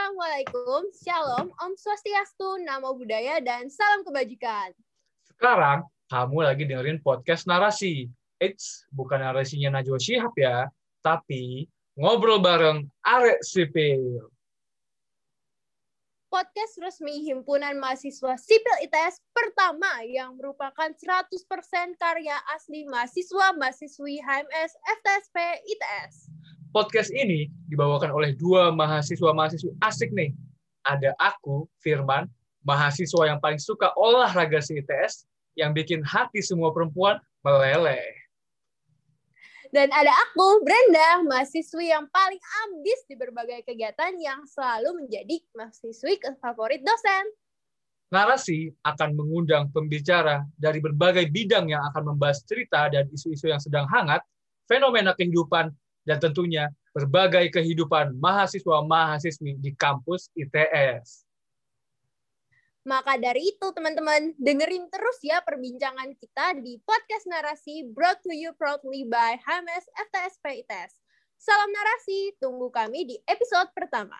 Assalamualaikum, Shalom, Om Swastiastu, Namo Buddhaya, dan Salam Kebajikan. Sekarang, kamu lagi dengerin podcast narasi. Eits, bukan narasinya Najwa Shihab ya, tapi ngobrol bareng Arek Sipil. Podcast resmi Himpunan Mahasiswa Sipil ITS pertama yang merupakan 100% karya asli mahasiswa-mahasiswi HMS FTSP ITS. Podcast ini dibawakan oleh dua mahasiswa-mahasiswi asik nih. Ada aku, Firman, mahasiswa yang paling suka olahraga si ITS, yang bikin hati semua perempuan meleleh. Dan ada aku, Brenda, mahasiswi yang paling ambis di berbagai kegiatan yang selalu menjadi mahasiswi favorit dosen. Narasi akan mengundang pembicara dari berbagai bidang yang akan membahas cerita dan isu-isu yang sedang hangat, fenomena kehidupan, dan tentunya berbagai kehidupan mahasiswa-mahasiswi di kampus ITS. Maka dari itu, teman-teman, dengerin terus ya perbincangan kita di podcast narasi brought to you proudly by HMS FTSP ITS. Salam narasi, tunggu kami di episode pertama.